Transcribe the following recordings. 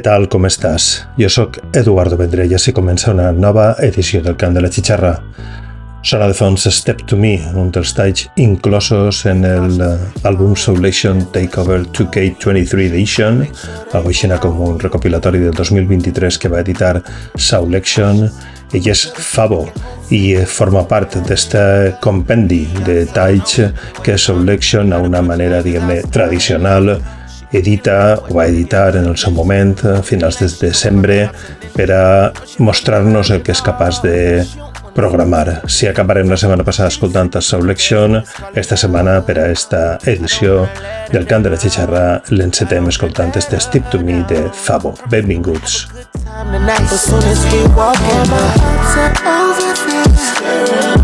Què tal, com estàs? Jo sóc Eduardo Vendrell i comença una nova edició del Cant de la Xixarra. Sona de fons Step to Me, un dels talls inclosos en l'àlbum Soulation Takeover 2K23 Edition, algo així com un recopilatori del 2023 que va editar Soulation. Ell és Fabo i forma part d'aquest compendi de talls que Soulation a una manera, diguem-ne, tradicional edita o va editar en el seu moment a finals de desembre per a mostrar-nos el que és capaç de programar. Si acabarem la setmana passada escoltant a Selection, esta setmana per a esta edició del Cant de la Xixarra l'encetem escoltant este Step to Me de Fabo. Benvinguts.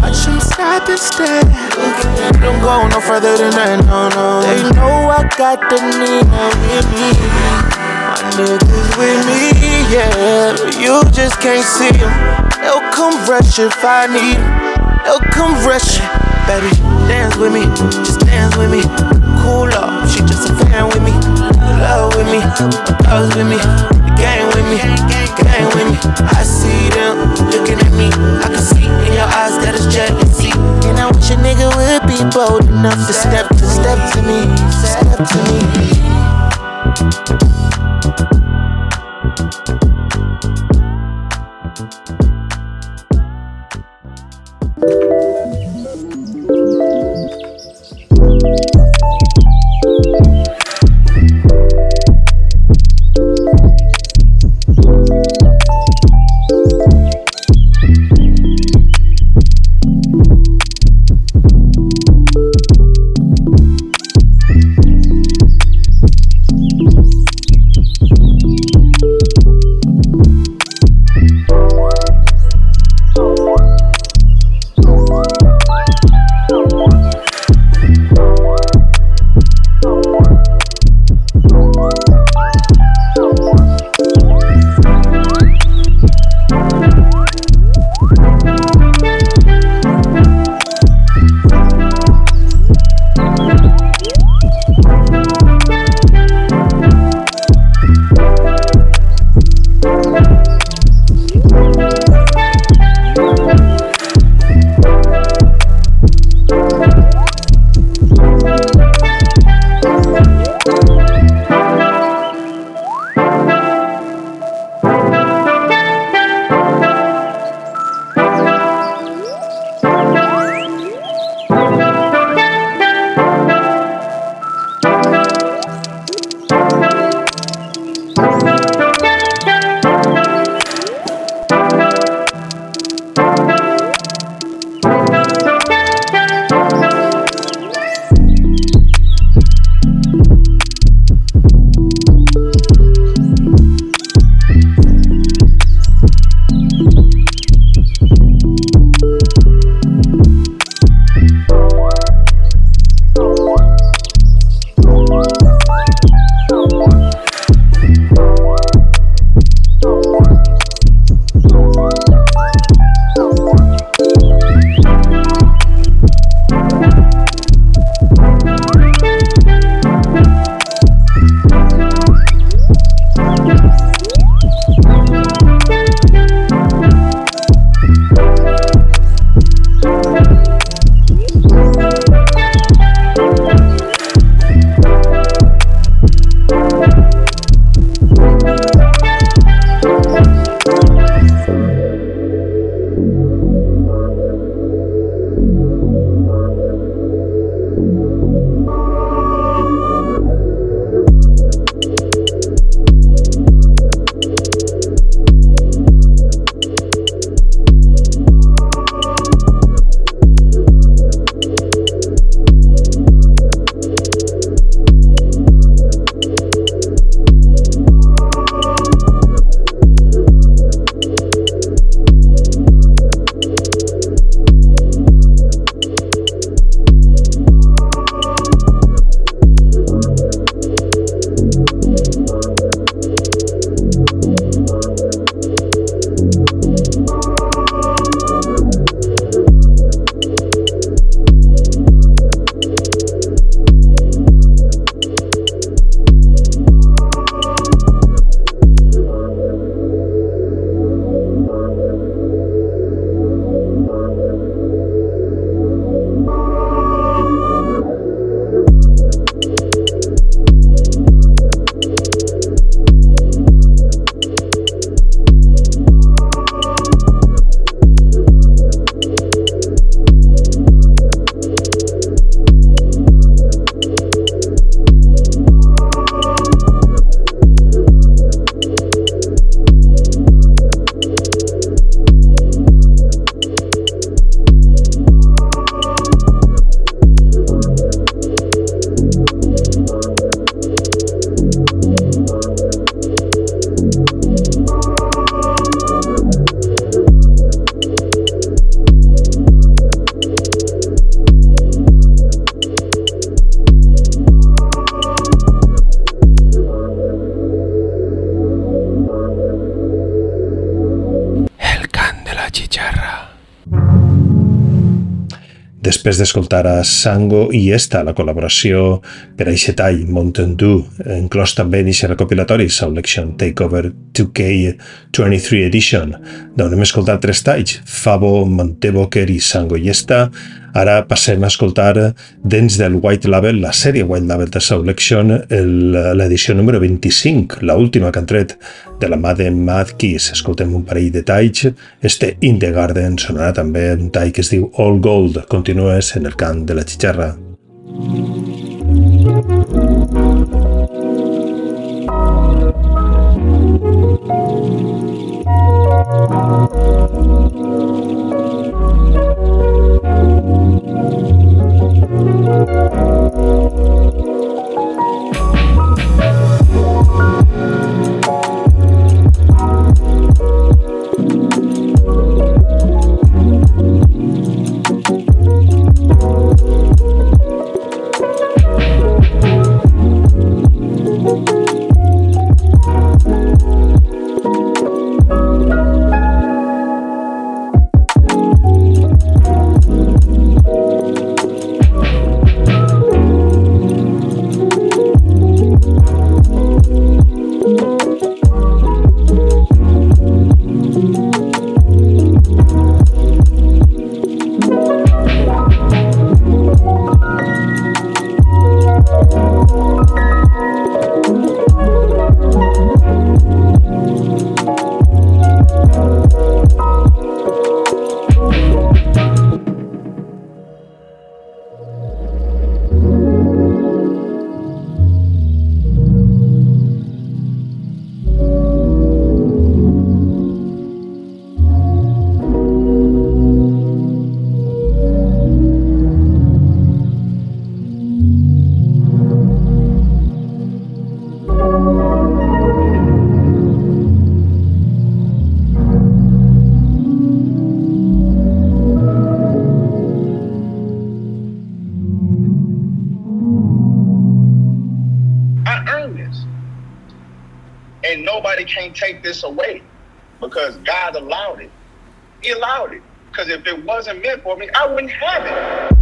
Watch them stop and stare. Don't go no further than that, no, no. They know I got the Nina with me. My niggas with me, yeah. You just can't see them. They'll come rush if I need them. They'll come rush. Baby, dance with me, just dance with me. Cool off, she just a fan with me. Love with me, dogs with me, gang with me, gang with me. I see them looking at me, I can see in your eyes that it's jealousy. And I wish a nigga would be bold enough to step to step to me, step to me. Després d'escoltar a Sango i Esta, la col·laboració per a tall, Mountain Dew, inclòs també en aquest recopilatori Selection Takeover 2K23 Edition, d'on hem escoltat tres talls, Fabo, Monteboker i Sango i Esta, Ara passem a escoltar dents del White Label, la sèrie White Label de Selection, l'edició número 25, la última que han tret de la mà de Mad Kiss. Escoltem un parell de talls. Este In the Garden sonarà també un tall que es diu All Gold. Continues en el cant de la xixarra. Take this away because God allowed it. He allowed it. Because if it wasn't meant for me, I wouldn't have it.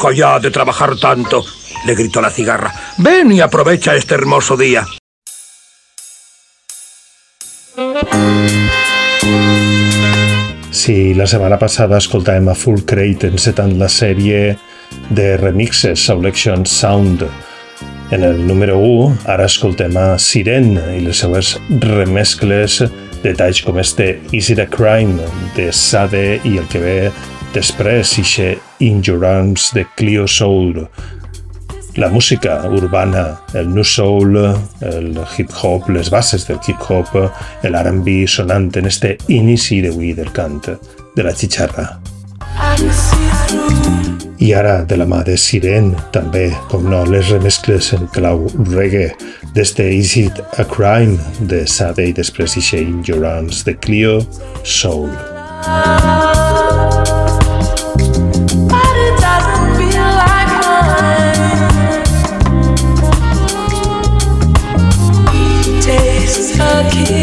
Deja ya de trabajar tanto, le gritó la cigarra. Ven y aprovecha este hermoso día. Si la setmana passada escoltàvem a Full Crate encetant la sèrie de remixes Selection Sound en el número 1, ara escoltem a Siren i les seues remescles de talls com este Is It a Crime de Sade i el que ve després ixe In Your Arms de Clio Soul. la música urbana, el new soul, el hip hop, les bases del hip hop, el R&B sonant en este inici d'avui del cant, de la xixarra. I ara, de la mà de Siren, també, com no, les remescles en clau reggae d'este Is It a Crime de Sade i després ixe In Your Arms de Clio Soul. Ja lucky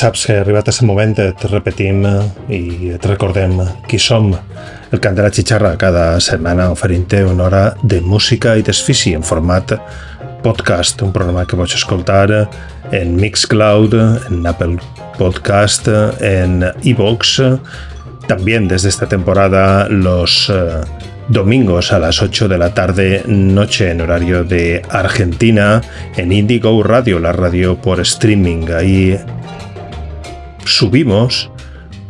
saps que arribat a aquest moment et repetim i et recordem qui som. El Cant de la Xixarra cada setmana oferint-te una hora de música i desfici en format podcast, un programa que pots escoltar en Mixcloud, en Apple Podcast, en iVoox, también desde esta temporada los eh, domingos a las 8 de la tarde, noche en horario de Argentina, en Indigo Radio, la radio por streaming. Ahí subimos,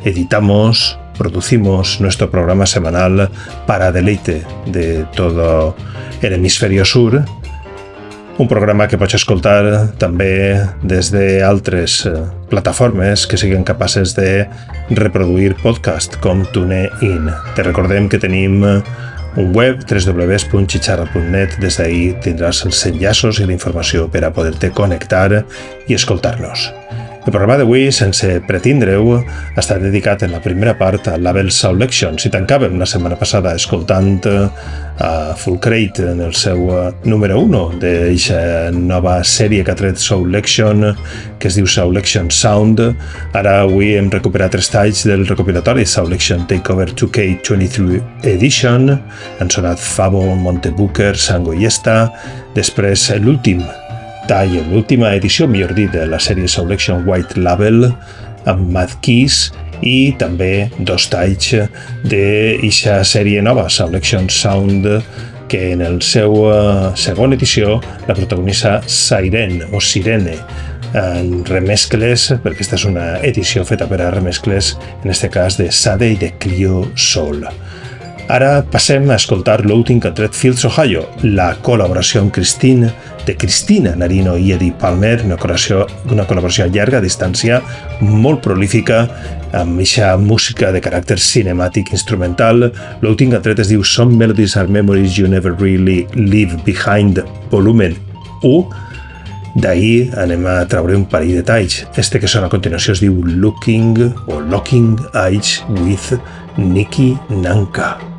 editamos, producimos nuestro programa semanal para deleite de todo el hemisferio sur. Un programa que pots escoltar també des d'altres eh, plataformes que siguin capaces de reproduir podcast com TuneIn. Te recordem que tenim un web www.xicharra.net des d'ahir tindràs els enllaços i la informació per a poder-te connectar i escoltar-nos. El programa d'avui, sense pretindre-ho, està dedicat en la primera part a Label Selection. Si tancàvem la setmana passada escoltant a uh, Full Crate en el seu uh, número 1 d'aquesta nova sèrie que ha tret Selection, que es diu Selection Sound, ara avui hem recuperat tres talls del recopilatori Selection Takeover 2K23 Edition, han sonat Fabo, Montebooker, Sango i Esta, després l'últim tall en l'última edició, millor dit, de la sèrie Selection White Label amb Mad Keys i també dos talls d'eixa sèrie nova, Selection Sound, que en el seu uh, segona edició la protagonista Siren o Sirene en remescles, perquè aquesta és una edició feta per a remescles, en este cas de Sade i de Clio Soul. Ara passem a escoltar l'últim que ha tret Fields Ohio, la col·laboració amb Christine de Cristina Narino i Eddie Palmer, una col·laboració, una col·laboració a distància, molt prolífica, amb aquesta música de caràcter cinemàtic instrumental. L'últim que tret es diu Some Melodies are Memories You Never Really Leave Behind, volumen 1, D'ahir anem a treure un parell de talls. Este que sona a continuació es diu Looking o Locking Eyes with Nikki Nanka.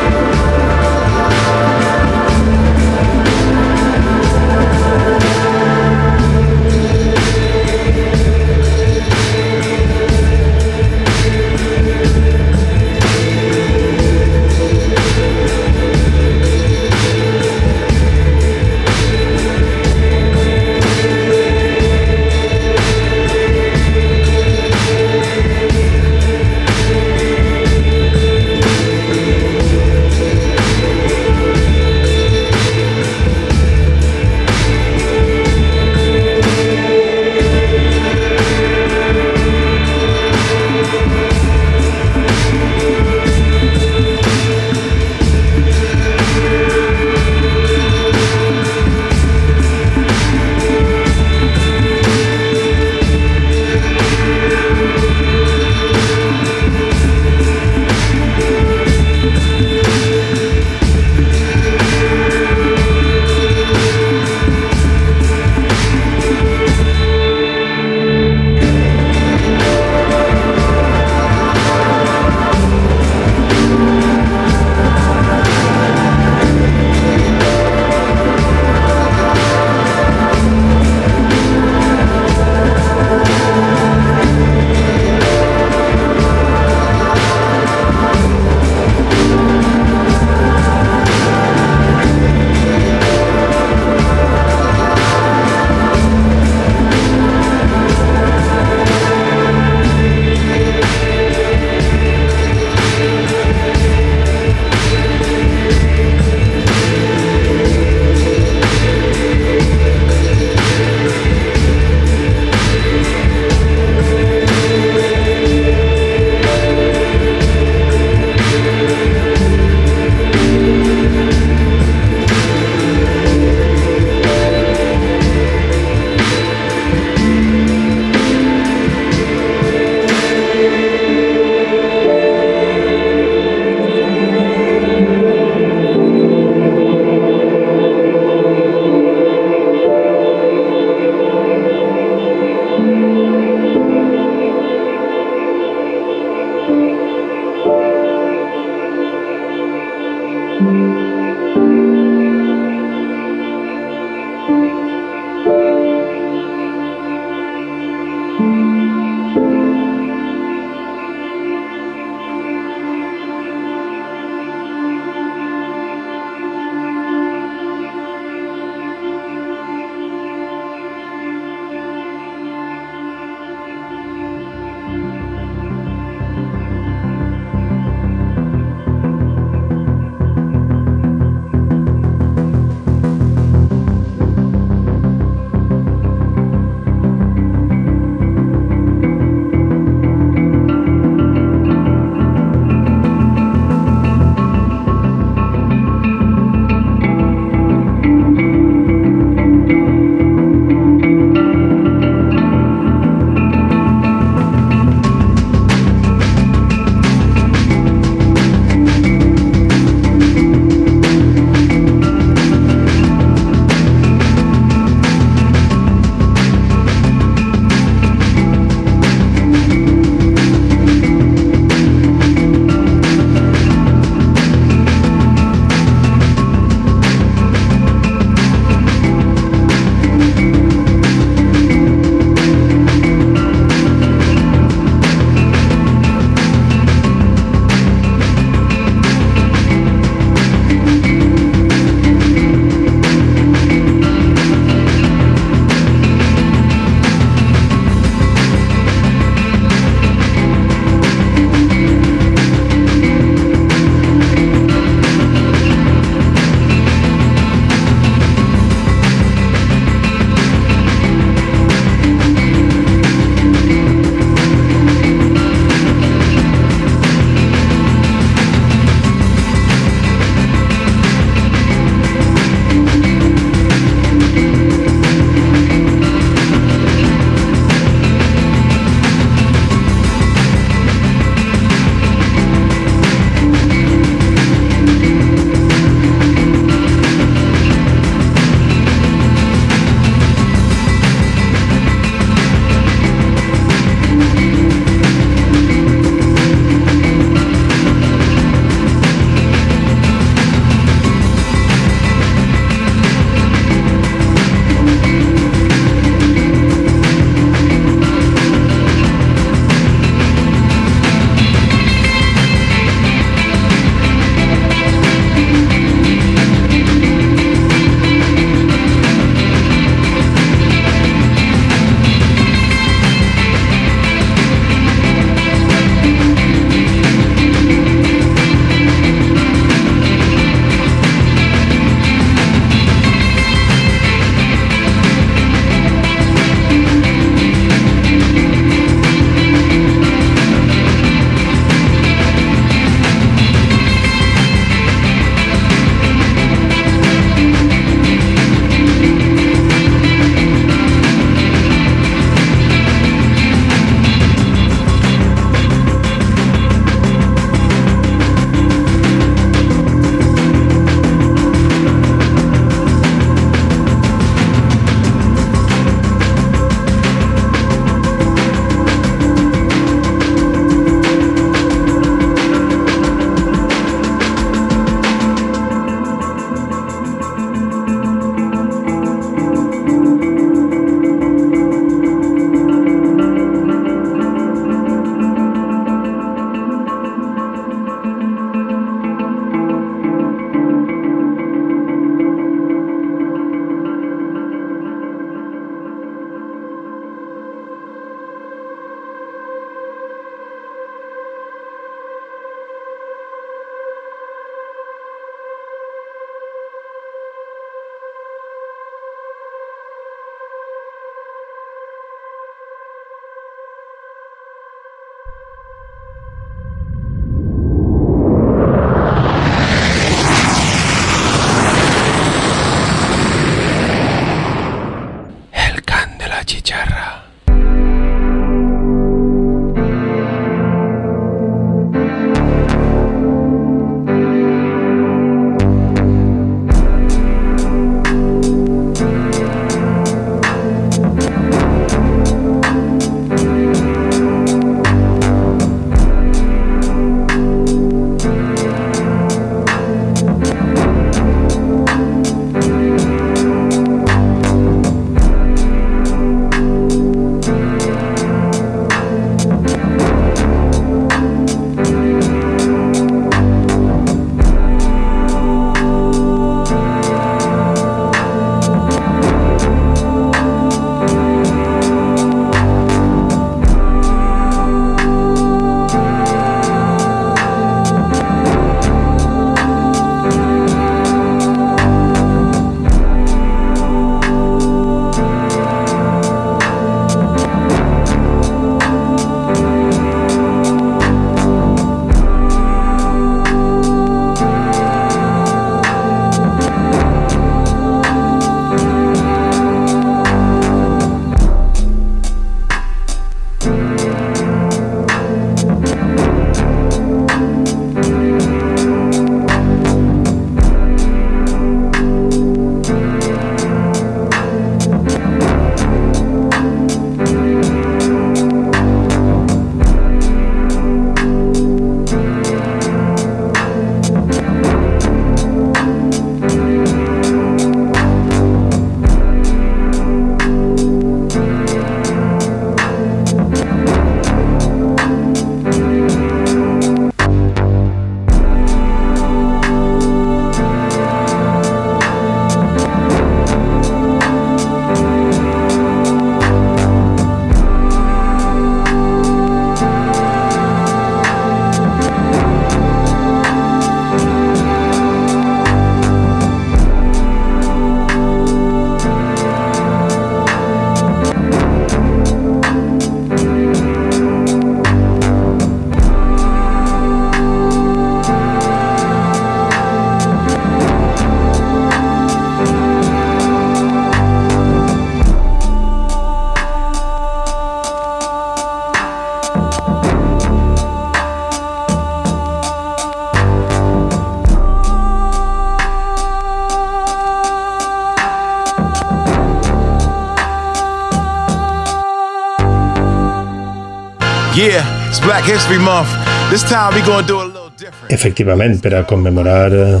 Efectivament, per a commemorar eh,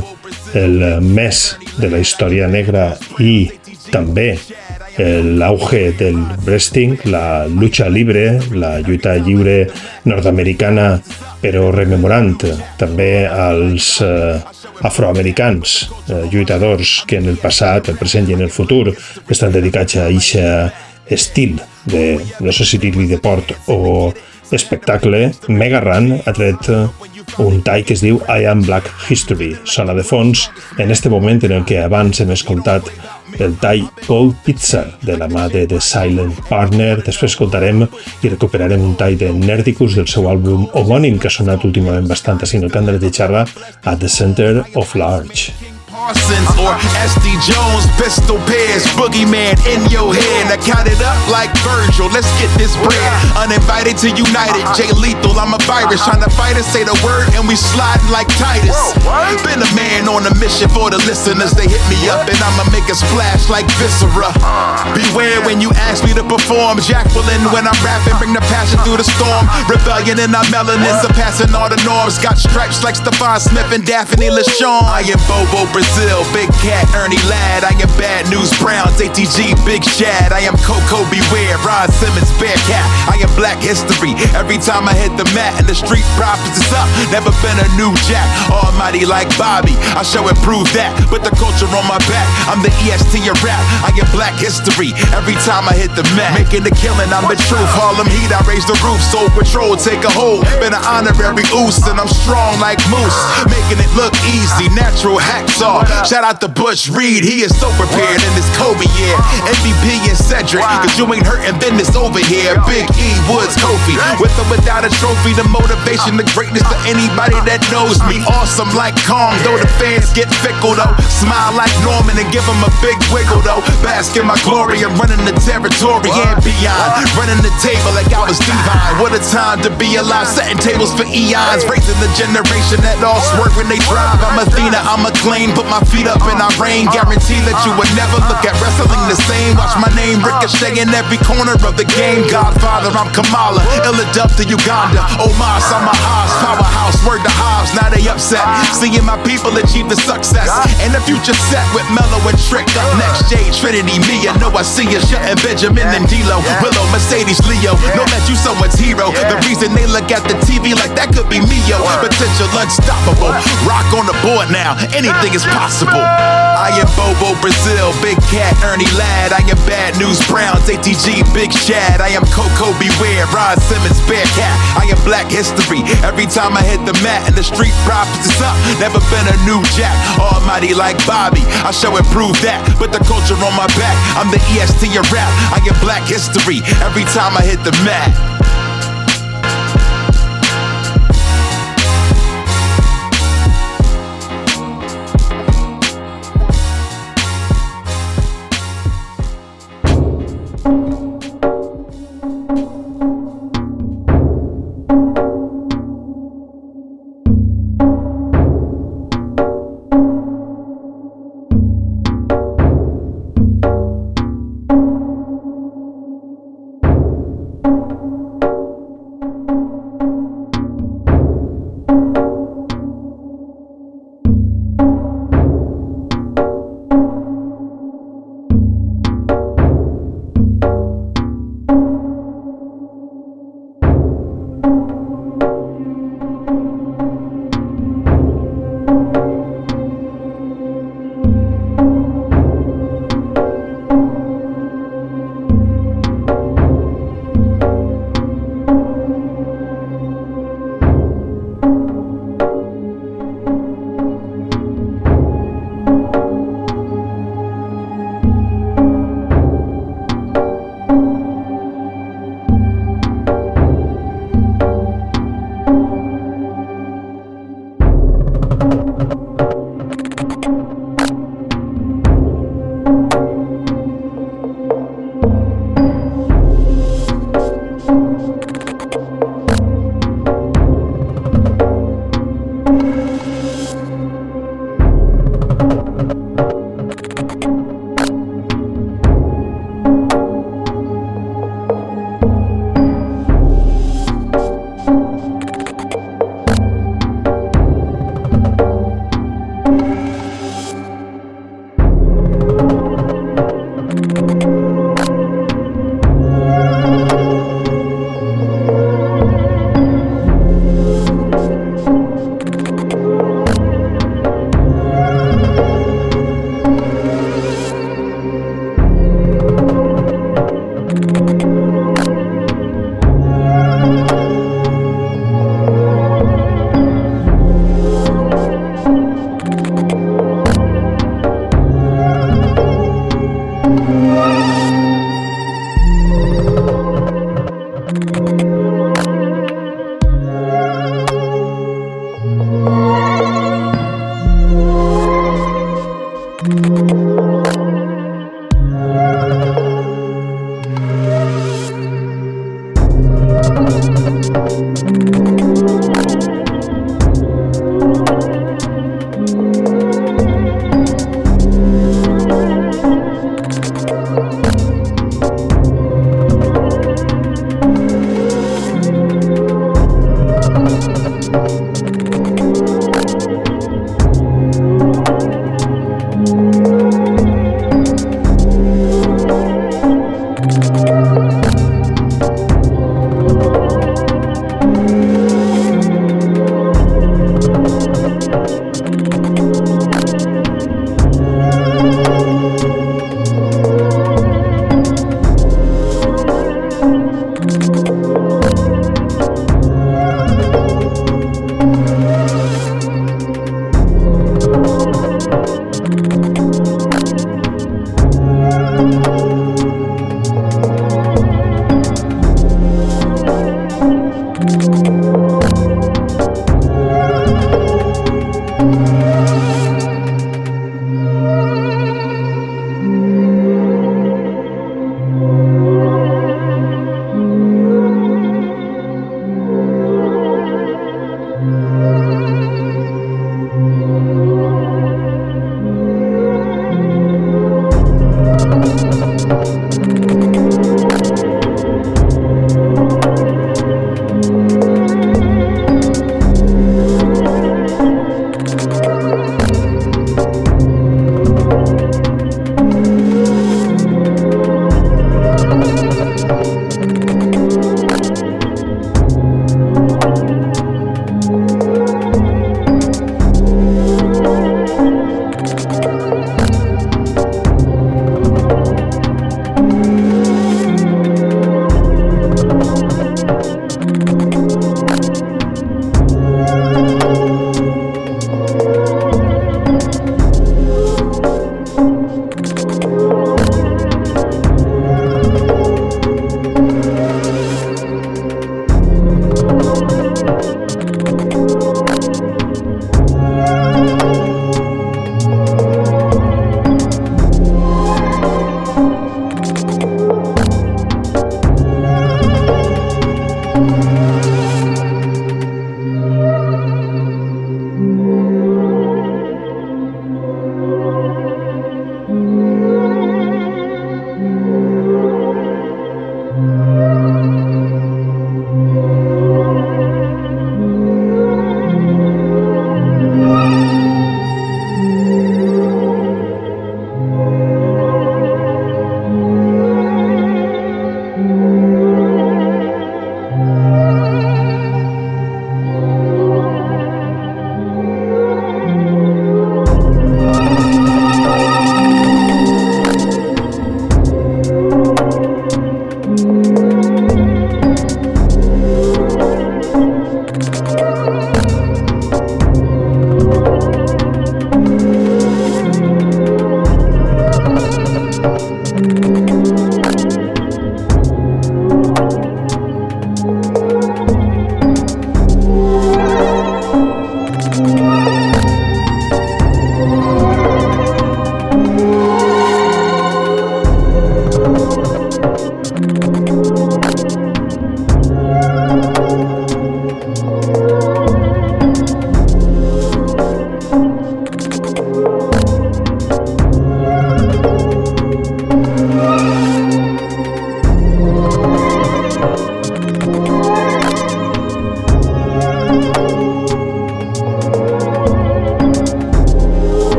el mes de la història negra i també l'auge del wrestling, la lucha libre, la lluita lliure nord-americana, però rememorant també als eh, afroamericans, eh, lluitadors que en el passat, el present i en el futur estan dedicats a aquest estil de, no sé si dir-li de port o espectacle, Mega Run ha tret un tall que es diu I Am Black History. Sona de fons en este moment en el que abans hem escoltat el tall Cold Pizza de la mà de The Silent Partner. Després escoltarem i recuperarem un tall de Nerdicus del seu àlbum homònim que ha sonat últimament bastant el cant de la xarra at the Center of Large. Parsons or SD Jones, pistol pairs, boogeyman in your head. I count it up like Virgil, let's get this bread. Uninvited to United, Jay Lethal, I'm a virus. Trying to fight us, say the word, and we sliding like Titus. Been a man on a mission for the listeners, they hit me up, and I'ma make a splash like Viscera. Beware when you ask me to perform. Jacqueline, when I'm rapping, bring the passion through the storm. Rebellion in our melanin, surpassing all the norms. Got stripes like Stephon Smith and Daphne LaShawn. I am Bobo Brazil. Brazil, Big Cat, Ernie Ladd. I am Bad News Browns, ATG, Big Shad. I am Coco Beware, Ron Simmons, Bearcat. I am Black History. Every time I hit the mat and the street profits is up, never been a new jack. Almighty like Bobby, I and prove that. With the culture on my back, I'm the EST of rap. I am Black History. Every time I hit the mat, making the killing, I'm the truth. Harlem Heat, I raise the roof. Soul Patrol, take a hold. Been an honorary oos, and I'm strong like Moose. Making it look easy, natural hacksaw. Shout out to Bush Reed, he is so prepared in this Kobe year. MVP and Cedric, cause you ain't hurting business over here. Big E, Woods, Kofi. With or without a trophy, the motivation, the greatness to anybody that knows me. Awesome like Kong, though the fans get fickle though. Smile like Norman and give him a big wiggle though. Bask in my glory, I'm running the territory and beyond. Running the table like I was divine. What a time to be alive, setting tables for eons. Raising the generation that all swerve when they drive. I'm Athena, I'm a claim, put my feet up in our rain. Guarantee that you would never look at wrestling the same. Watch my name ricochet in every corner of the game. Godfather, I'm Kamala. Illidub to Uganda. Omar, I'm a Haas. Powerhouse, word to Hobbs. Now they upset. Seeing my people achieve the success. And the future set with Mellow and Trick. Up next, Jade, Trinity, Mia. Know I see you. Shutting Benjamin and D'Lo. Willow, Mercedes, Leo. Know that you someone's hero. The reason they look at the TV like that could be me, yo. Potential unstoppable. Rock on the board now. Anything is possible possible. I am Bobo Brazil, Big Cat, Ernie Ladd. I am Bad News Browns, ATG, Big Shad. I am Coco Beware, Ron Simmons, Bearcat. I am Black History. Every time I hit the mat and the street profits is up, never been a new jack. Almighty like Bobby, I show and prove that. Put the culture on my back. I'm the EST of rap. I am Black History. Every time I hit the mat.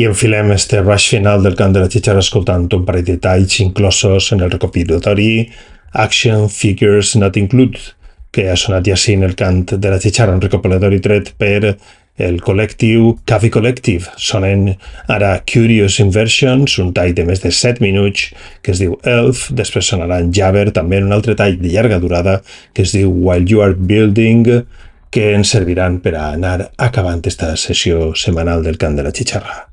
I enfilem este rush final del cant de la xitxarra escoltant un parell de talls inclosos en el recopilatori Action Figures Not Included, que ha sonat ja en el cant de la xitxarra, un recopilatori tret per el col·lectiu Cavi Collective. Sonen ara Curious Inversions, un tall de més de 7 minuts que es diu Elf, després sonarà en Jabber, també un altre tall de llarga durada que es diu While You Are Building, que ens serviran per a anar acabant esta sessió setmanal del cant de la xitxarra.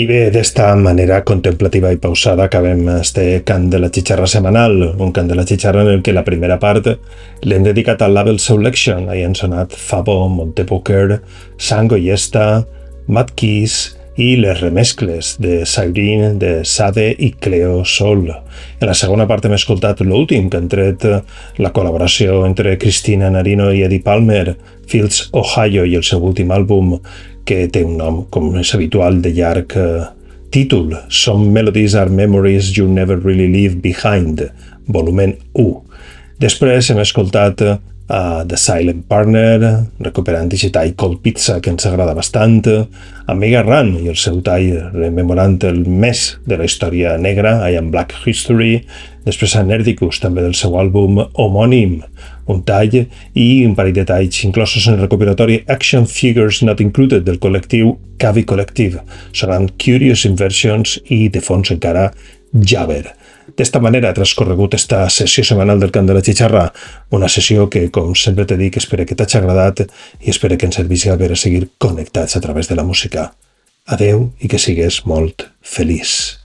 I bé, d'esta manera contemplativa i pausada acabem este cant de la xixarra semanal, un cant de la xixarra en el que la primera part l'hem dedicat al Label Selection. Ahí han sonat Fabo, Montepoker, Sango i Esta, Mad Keys i les remescles de Cyrene, de Sade i Cleo Sol. En la segona part hem escoltat l'últim que han tret la col·laboració entre Cristina Narino i Eddie Palmer, Fields Ohio i el seu últim àlbum que té un nom, com és habitual, de llarg eh, títol, Some Melodies are Memories You Never Really Leave Behind, volumen 1. Després hem escoltat uh, The Silent Partner, recuperant aquest tall Cold Pizza que ens agrada bastant, a Mega Run i el seu tall rememorant el més de la història negra, I Am Black History, després Nerdicus, també del seu àlbum homònim, un tall i un parell de talls inclosos en el recopilatori Action Figures Not Included del col·lectiu Cavi Collective. Seran Curious Inversions i, de fons encara, Jabber. D'esta manera ha transcorregut esta sessió setmanal del Cant de la Xixarra, una sessió que, com sempre t'he dit, espero que t'hagi agradat i espero que ens per a seguir connectats a través de la música. Adeu i que sigues molt feliç.